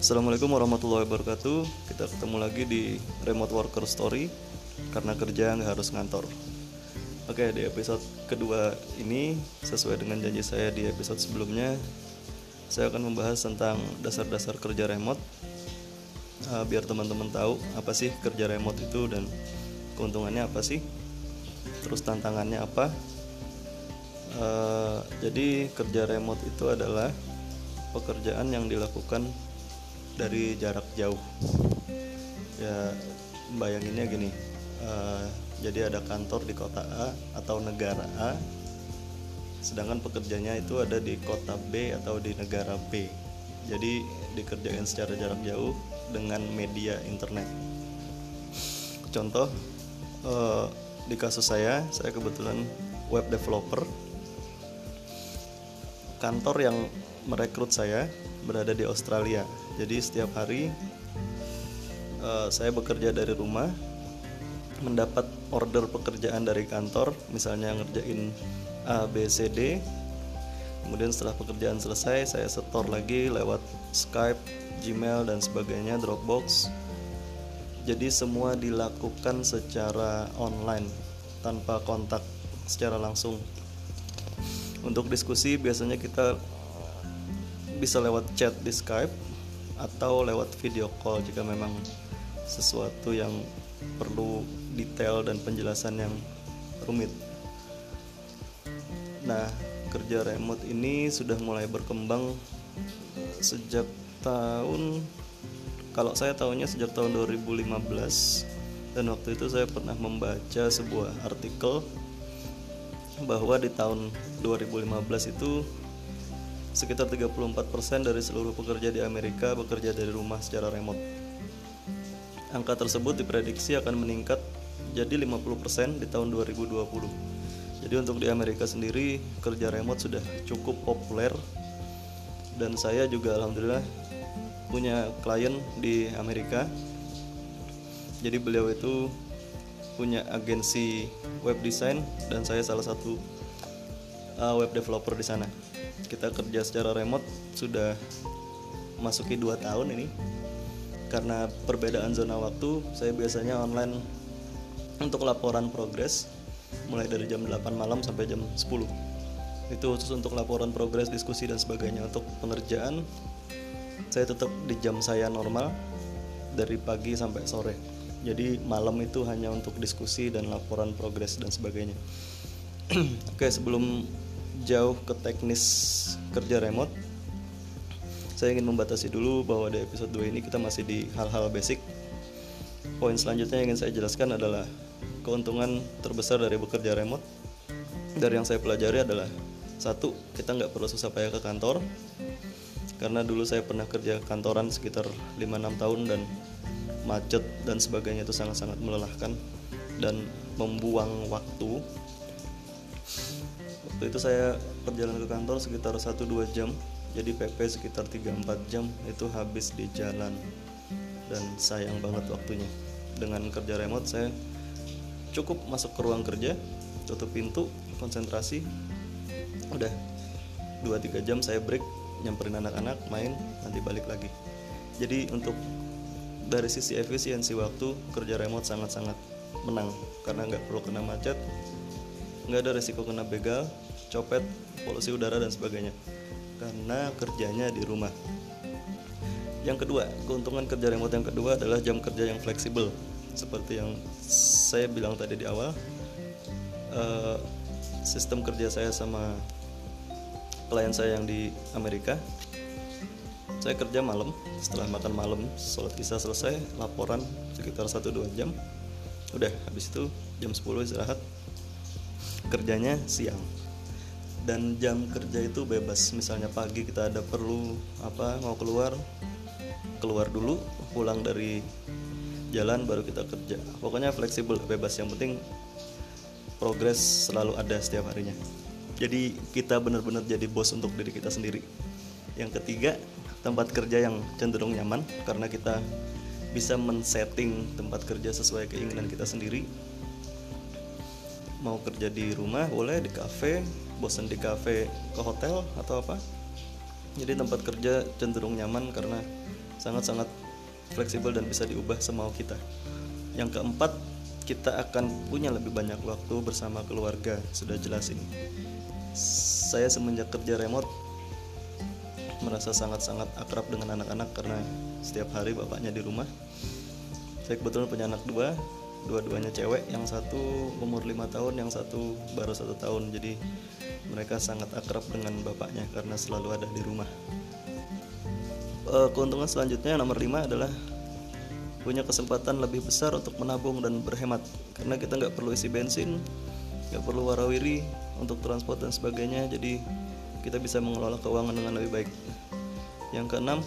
Assalamualaikum warahmatullahi wabarakatuh. Kita ketemu lagi di Remote Worker Story Karena kerja nggak harus ngantor. Oke di episode kedua ini Sesuai dengan janji saya di episode sebelumnya Saya akan membahas tentang dasar-dasar kerja remote. Uh, Biar teman-teman tahu apa sih kerja remote itu Dan keuntungannya apa sih Terus tantangannya apa. Uh, Jadi kerja remote itu adalah pekerjaan yang dilakukan dari jarak jauh. Ya bayanginnya gini uh, jadi ada kantor di kota A atau negara A sedangkan pekerjanya itu ada di kota B atau di negara B. Jadi dikerjakan secara jarak jauh dengan media internet. Contoh uh, di kasus saya saya kebetulan web developer. Kantor yang merekrut saya berada di Australia. Jadi setiap hari uh, saya bekerja dari rumah, mendapat order pekerjaan dari kantor, misalnya ngerjain A, B, C, D. Kemudian setelah pekerjaan selesai, saya setor lagi lewat Skype, Gmail dan sebagainya, Dropbox. Jadi semua dilakukan secara online tanpa kontak secara langsung. Untuk diskusi biasanya kita bisa lewat chat di Skype atau lewat video call jika memang sesuatu yang perlu detail dan penjelasan yang rumit. Nah, kerja remote ini sudah mulai berkembang sejak tahun kalau saya tahunya sejak tahun 2015 dan waktu itu saya pernah membaca sebuah artikel bahwa di tahun 2015 itu sekitar 34% dari seluruh pekerja di Amerika bekerja dari rumah secara remote. Angka tersebut diprediksi akan meningkat jadi 50% di tahun 2020. Jadi untuk di Amerika sendiri kerja remote sudah cukup populer dan saya juga alhamdulillah punya klien di Amerika. Jadi beliau itu punya agensi web design dan saya salah satu uh, web developer di sana kita kerja secara remote sudah masuki 2 tahun ini. Karena perbedaan zona waktu saya biasanya online untuk laporan progres mulai dari jam 8 malam sampai jam 10 itu khusus untuk laporan progres diskusi dan sebagainya. Untuk pengerjaan saya tetap di jam saya normal dari pagi sampai sore. Jadi malam itu hanya untuk diskusi dan laporan progres dan sebagainya. Oke sebelum jauh ke teknis kerja remote. Saya ingin membatasi dulu bahwa di episode 2 ini kita masih di hal-hal basic. Poin selanjutnya yang ingin saya jelaskan adalah keuntungan terbesar dari bekerja remote. Dari yang saya pelajari adalah satu kita nggak perlu susah payah ke kantor. Karena dulu saya pernah kerja kantoran sekitar 5-6 tahun dan macet dan sebagainya itu sangat-sangat melelahkan dan membuang waktu waktu itu saya perjalanan ke kantor sekitar 1-2 jam. Jadi PP sekitar 3-4 jam itu habis di jalan. Dan sayang banget waktunya. Dengan kerja remote saya cukup masuk ke ruang kerja tutup pintu konsentrasi. Udah 2-3 jam saya break nyamperin anak-anak main nanti balik lagi. Jadi untuk dari sisi efisiensi waktu kerja remote sangat-sangat menang. Karena nggak perlu kena macet nggak ada resiko kena begal copet, polusi udara dan sebagainya karena kerjanya di rumah. Yang kedua, keuntungan kerja remote yang kedua adalah jam kerja yang fleksibel. Seperti yang saya bilang tadi di awal, uh, sistem kerja saya sama klien saya yang di Amerika, saya kerja malam. Setelah makan malam, sholat isya selesai, laporan sekitar 1-2 jam. Udah, habis itu jam 10 istirahat. Kerjanya siang. Dan jam kerja itu bebas. Misalnya pagi kita ada perlu apa mau keluar keluar dulu pulang dari jalan baru kita kerja. Pokoknya fleksibel bebas. Yang penting progres selalu ada setiap harinya. Jadi kita benar-benar jadi bos untuk diri kita sendiri. Yang ketiga tempat kerja yang cenderung nyaman karena kita bisa men-setting tempat kerja sesuai keinginan kita sendiri mau kerja di rumah boleh di cafe bosan di cafe ke hotel atau apa. Jadi tempat kerja cenderung nyaman karena sangat-sangat fleksibel dan bisa diubah semau kita. Yang keempat kita akan punya lebih banyak waktu bersama keluarga sudah jelas ini. Saya semenjak kerja remote merasa sangat-sangat akrab dengan anak-anak karena setiap hari bapaknya di rumah. Saya kebetulan punya anak dua dua-duanya cewek yang satu umur lima tahun yang satu baru satu tahun. Jadi mereka sangat akrab dengan bapaknya karena selalu ada di rumah. E, keuntungan selanjutnya nomor lima adalah punya kesempatan lebih besar untuk menabung dan berhemat. Karena kita nggak perlu isi bensin nggak perlu warawiri untuk transport dan sebagainya jadi kita bisa mengelola keuangan dengan lebih baik. Yang keenam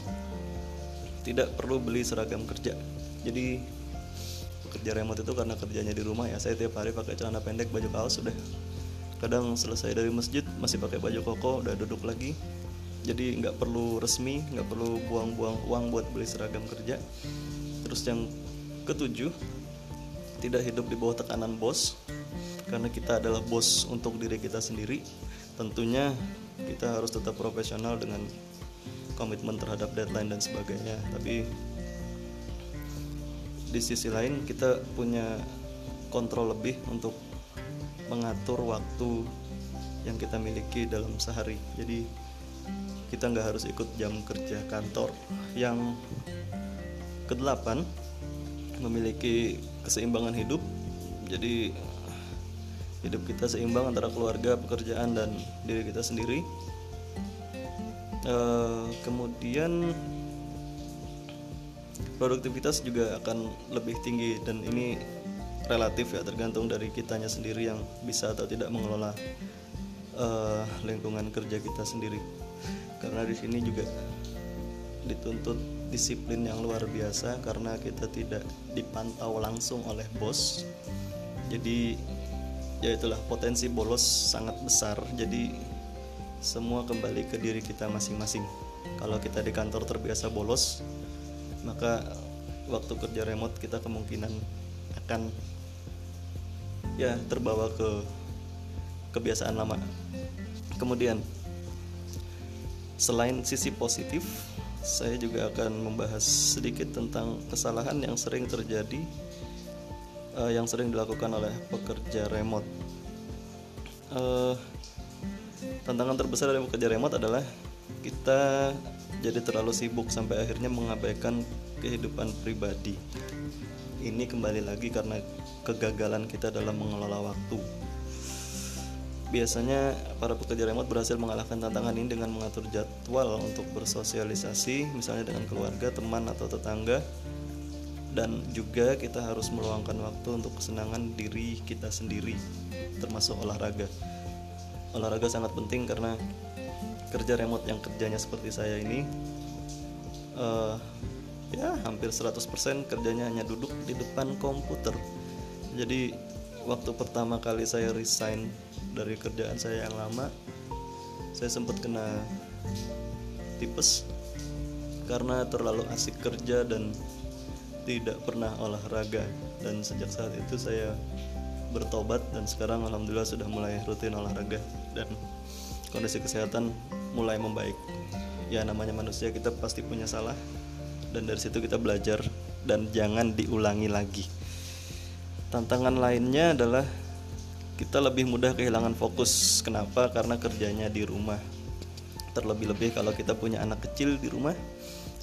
tidak perlu beli seragam kerja. Jadi kerja remote itu karena kerjanya di rumah ya. Saya tiap hari pakai celana pendek baju kaos sudah kadang selesai dari masjid masih pakai baju koko udah duduk lagi. Jadi nggak perlu resmi nggak perlu buang-buang uang buat beli seragam kerja. Terus yang ketujuh tidak hidup di bawah tekanan bos. Karena kita adalah bos untuk diri kita sendiri tentunya kita harus tetap profesional dengan komitmen terhadap deadline dan sebagainya. Tapi di sisi lain kita punya kontrol lebih untuk mengatur waktu yang kita miliki dalam sehari. Jadi kita nggak harus ikut jam kerja kantor yang kedelapan memiliki keseimbangan hidup. Jadi hidup kita seimbang antara keluarga pekerjaan dan diri kita sendiri. E, kemudian produktivitas juga akan lebih tinggi dan ini relatif ya tergantung dari kitanya sendiri yang bisa atau tidak mengelola uh, lingkungan kerja kita sendiri. Karena di sini juga dituntut disiplin yang luar biasa karena kita tidak dipantau langsung oleh bos. Jadi ya itulah potensi bolos sangat besar. Jadi semua kembali ke diri kita masing-masing. Kalau kita di kantor terbiasa bolos maka waktu kerja remote kita kemungkinan akan ya terbawa ke kebiasaan lama. Kemudian selain sisi positif, saya juga akan membahas sedikit tentang kesalahan yang sering terjadi uh, yang sering dilakukan oleh pekerja remote. Uh, tantangan terbesar dari pekerja remote adalah kita jadi terlalu sibuk sampai akhirnya mengabaikan kehidupan pribadi. Ini kembali lagi karena kegagalan kita dalam mengelola waktu. Biasanya para pekerja remote berhasil mengalahkan tantangan ini dengan mengatur jadwal untuk bersosialisasi, misalnya dengan keluarga, teman, atau tetangga. Dan juga kita harus meluangkan waktu untuk kesenangan diri kita sendiri, termasuk olahraga. Olahraga sangat penting karena kerja remote yang kerjanya seperti saya ini uh, ya hampir 100% kerjanya hanya duduk di depan komputer. Jadi waktu pertama kali saya resign dari kerjaan saya yang lama saya sempat kena tipes karena terlalu asik kerja dan tidak pernah olahraga. Dan sejak saat itu saya bertobat dan sekarang alhamdulillah sudah mulai rutin olahraga dan kondisi kesehatan mulai membaik. Ya namanya manusia kita pasti punya salah. Dan dari situ kita belajar dan jangan diulangi lagi. Tantangan lainnya adalah kita lebih mudah kehilangan fokus. Kenapa? Karena kerjanya di rumah. Terlebih-lebih kalau kita punya anak kecil di rumah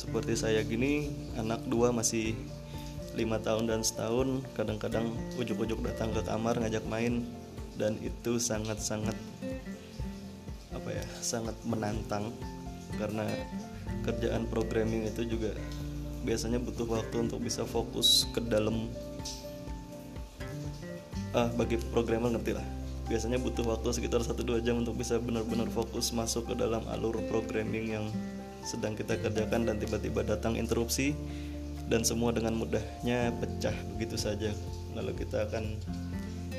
seperti saya gini anak dua masih lima tahun dan setahun kadang-kadang ujuk-ujuk datang ke kamar ngajak main. Dan itu sangat-sangat sangat menantang karena kerjaan programming itu juga biasanya butuh waktu untuk bisa fokus ke dalam ah bagi programmer ngerti lah. Biasanya butuh waktu sekitar 1-2 jam untuk bisa benar-benar fokus masuk ke dalam alur programming yang sedang kita kerjakan dan tiba-tiba datang interupsi dan semua dengan mudahnya pecah begitu saja. Lalu kita akan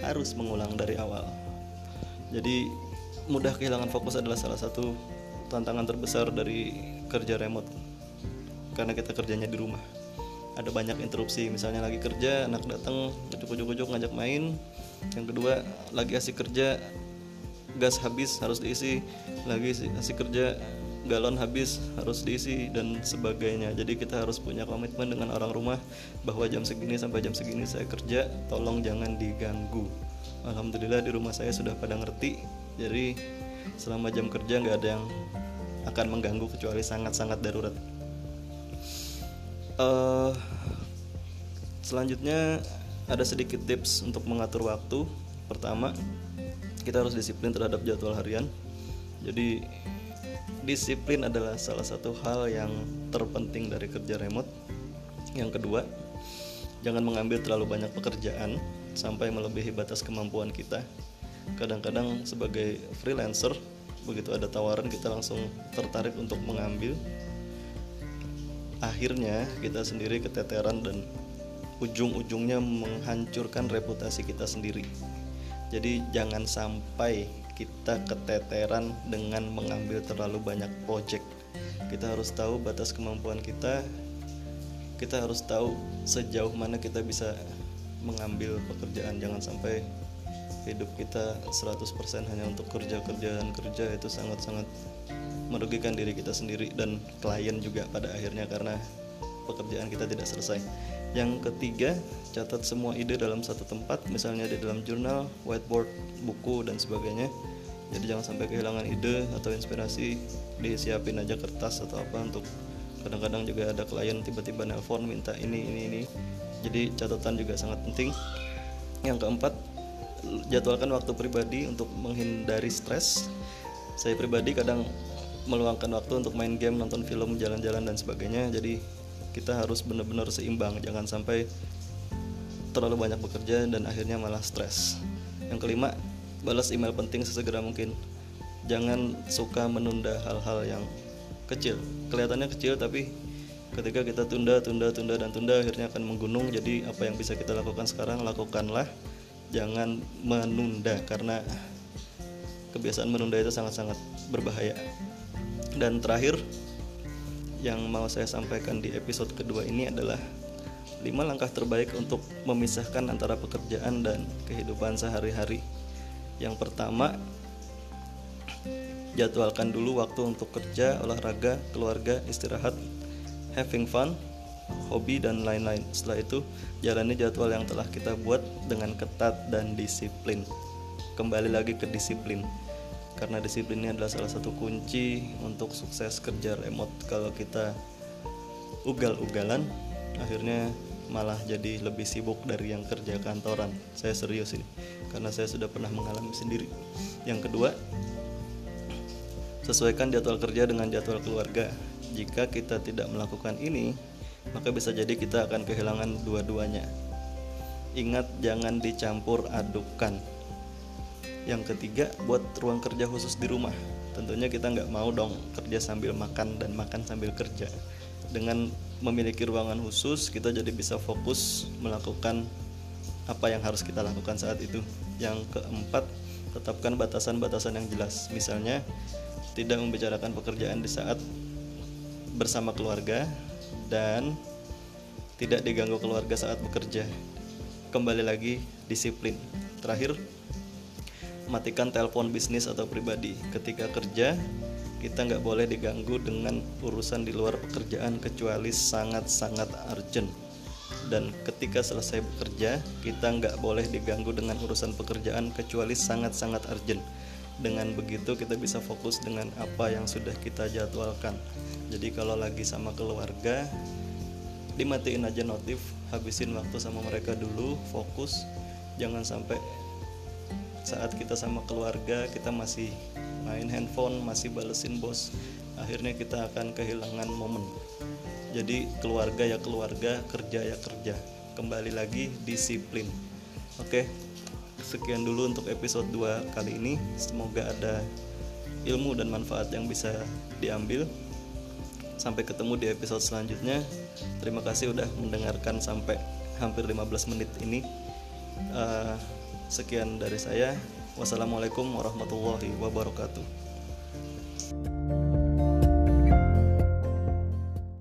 harus mengulang dari awal. Jadi mudah kehilangan fokus adalah salah satu tantangan terbesar dari kerja remote. Karena kita kerjanya di rumah. Ada banyak interupsi misalnya lagi kerja anak datang ujuk-ujuk ngajak main. Yang kedua lagi asik kerja gas habis harus diisi. Lagi asik kerja galon habis harus diisi dan sebagainya. Jadi kita harus punya komitmen dengan orang rumah bahwa jam segini sampai jam segini saya kerja tolong jangan diganggu Alhamdulillah di rumah saya sudah pada ngerti. Jadi selama jam kerja nggak ada yang akan mengganggu kecuali sangat-sangat darurat. Uh, selanjutnya ada sedikit tips untuk mengatur waktu. Pertama kita harus disiplin terhadap jadwal harian. Jadi disiplin adalah salah satu hal yang terpenting dari kerja remote. Yang kedua, jangan mengambil terlalu banyak pekerjaan sampai melebihi batas kemampuan kita. Kadang-kadang sebagai freelancer, begitu ada tawaran kita langsung tertarik untuk mengambil. Akhirnya kita sendiri keteteran dan ujung-ujungnya menghancurkan reputasi kita sendiri. Jadi jangan sampai kita keteteran dengan mengambil terlalu banyak project kita harus tahu batas kemampuan kita kita harus tahu sejauh mana kita bisa mengambil pekerjaan jangan sampai hidup kita 100% hanya untuk kerja-kerja dan kerja itu sangat-sangat merugikan diri kita sendiri dan klien juga pada akhirnya karena pekerjaan kita tidak selesai yang ketiga, catat semua ide dalam satu tempat, misalnya di dalam jurnal, whiteboard, buku, dan sebagainya. Jadi jangan sampai kehilangan ide atau inspirasi, disiapin aja kertas atau apa untuk kadang-kadang juga ada klien tiba-tiba nelpon minta ini ini ini. Jadi catatan juga sangat penting. Yang keempat, jadwalkan waktu pribadi untuk menghindari stres. Saya pribadi kadang meluangkan waktu untuk main game, nonton film, jalan-jalan dan sebagainya. Jadi kita harus benar-benar seimbang jangan sampai terlalu banyak bekerja dan akhirnya malah stres yang kelima balas email penting sesegera mungkin jangan suka menunda hal-hal yang kecil. Kelihatannya kecil tapi ketika kita tunda tunda tunda dan tunda akhirnya akan menggunung. Jadi apa yang bisa kita lakukan sekarang lakukanlah. Jangan menunda karena kebiasaan menunda itu sangat-sangat berbahaya. Dan terakhir yang mau saya sampaikan di episode kedua ini adalah 5 langkah terbaik untuk memisahkan antara pekerjaan dan kehidupan sehari-hari. Yang pertama, jadwalkan dulu waktu untuk kerja, olahraga, keluarga, istirahat, having fun, hobi dan lain-lain. Setelah itu, jalani jadwal yang telah kita buat dengan ketat dan disiplin. Kembali lagi ke disiplin karena disiplin ini adalah salah satu kunci untuk sukses kerja remote kalau kita ugal-ugalan akhirnya malah jadi lebih sibuk dari yang kerja kantoran saya serius ini karena saya sudah pernah mengalami sendiri yang kedua sesuaikan jadwal kerja dengan jadwal keluarga. Jika kita tidak melakukan ini maka bisa jadi kita akan kehilangan dua-duanya. Ingat jangan dicampur adukan. Yang ketiga buat ruang kerja khusus di rumah. Tentunya kita nggak mau dong kerja sambil makan dan makan sambil kerja. Dengan memiliki ruangan khusus kita jadi bisa fokus melakukan apa yang harus kita lakukan saat itu. Yang keempat tetapkan batasan-batasan yang jelas. Misalnya tidak membicarakan pekerjaan di saat bersama keluarga dan tidak diganggu keluarga saat bekerja. Kembali lagi disiplin. Terakhir matikan telepon bisnis atau pribadi. Ketika kerja kita nggak boleh diganggu dengan urusan di luar pekerjaan kecuali sangat-sangat urgent. Dan ketika selesai bekerja kita nggak boleh diganggu dengan urusan pekerjaan kecuali sangat-sangat urgent dengan begitu kita bisa fokus dengan apa yang sudah kita jadwalkan. Jadi kalau lagi sama keluarga dimatiin aja notif habisin waktu sama mereka dulu fokus. Jangan sampai saat kita sama keluarga kita masih main handphone masih balesin bos akhirnya kita akan kehilangan momen. Jadi keluarga ya keluarga kerja ya kerja. Kembali lagi disiplin. Oke sekian dulu untuk episode 2 kali ini semoga ada ilmu dan manfaat yang bisa diambil sampai ketemu di episode selanjutnya terima kasih udah mendengarkan sampai hampir 15 menit ini uh, Sekian dari saya. Wassalamualaikum warahmatullahi wabarakatuh.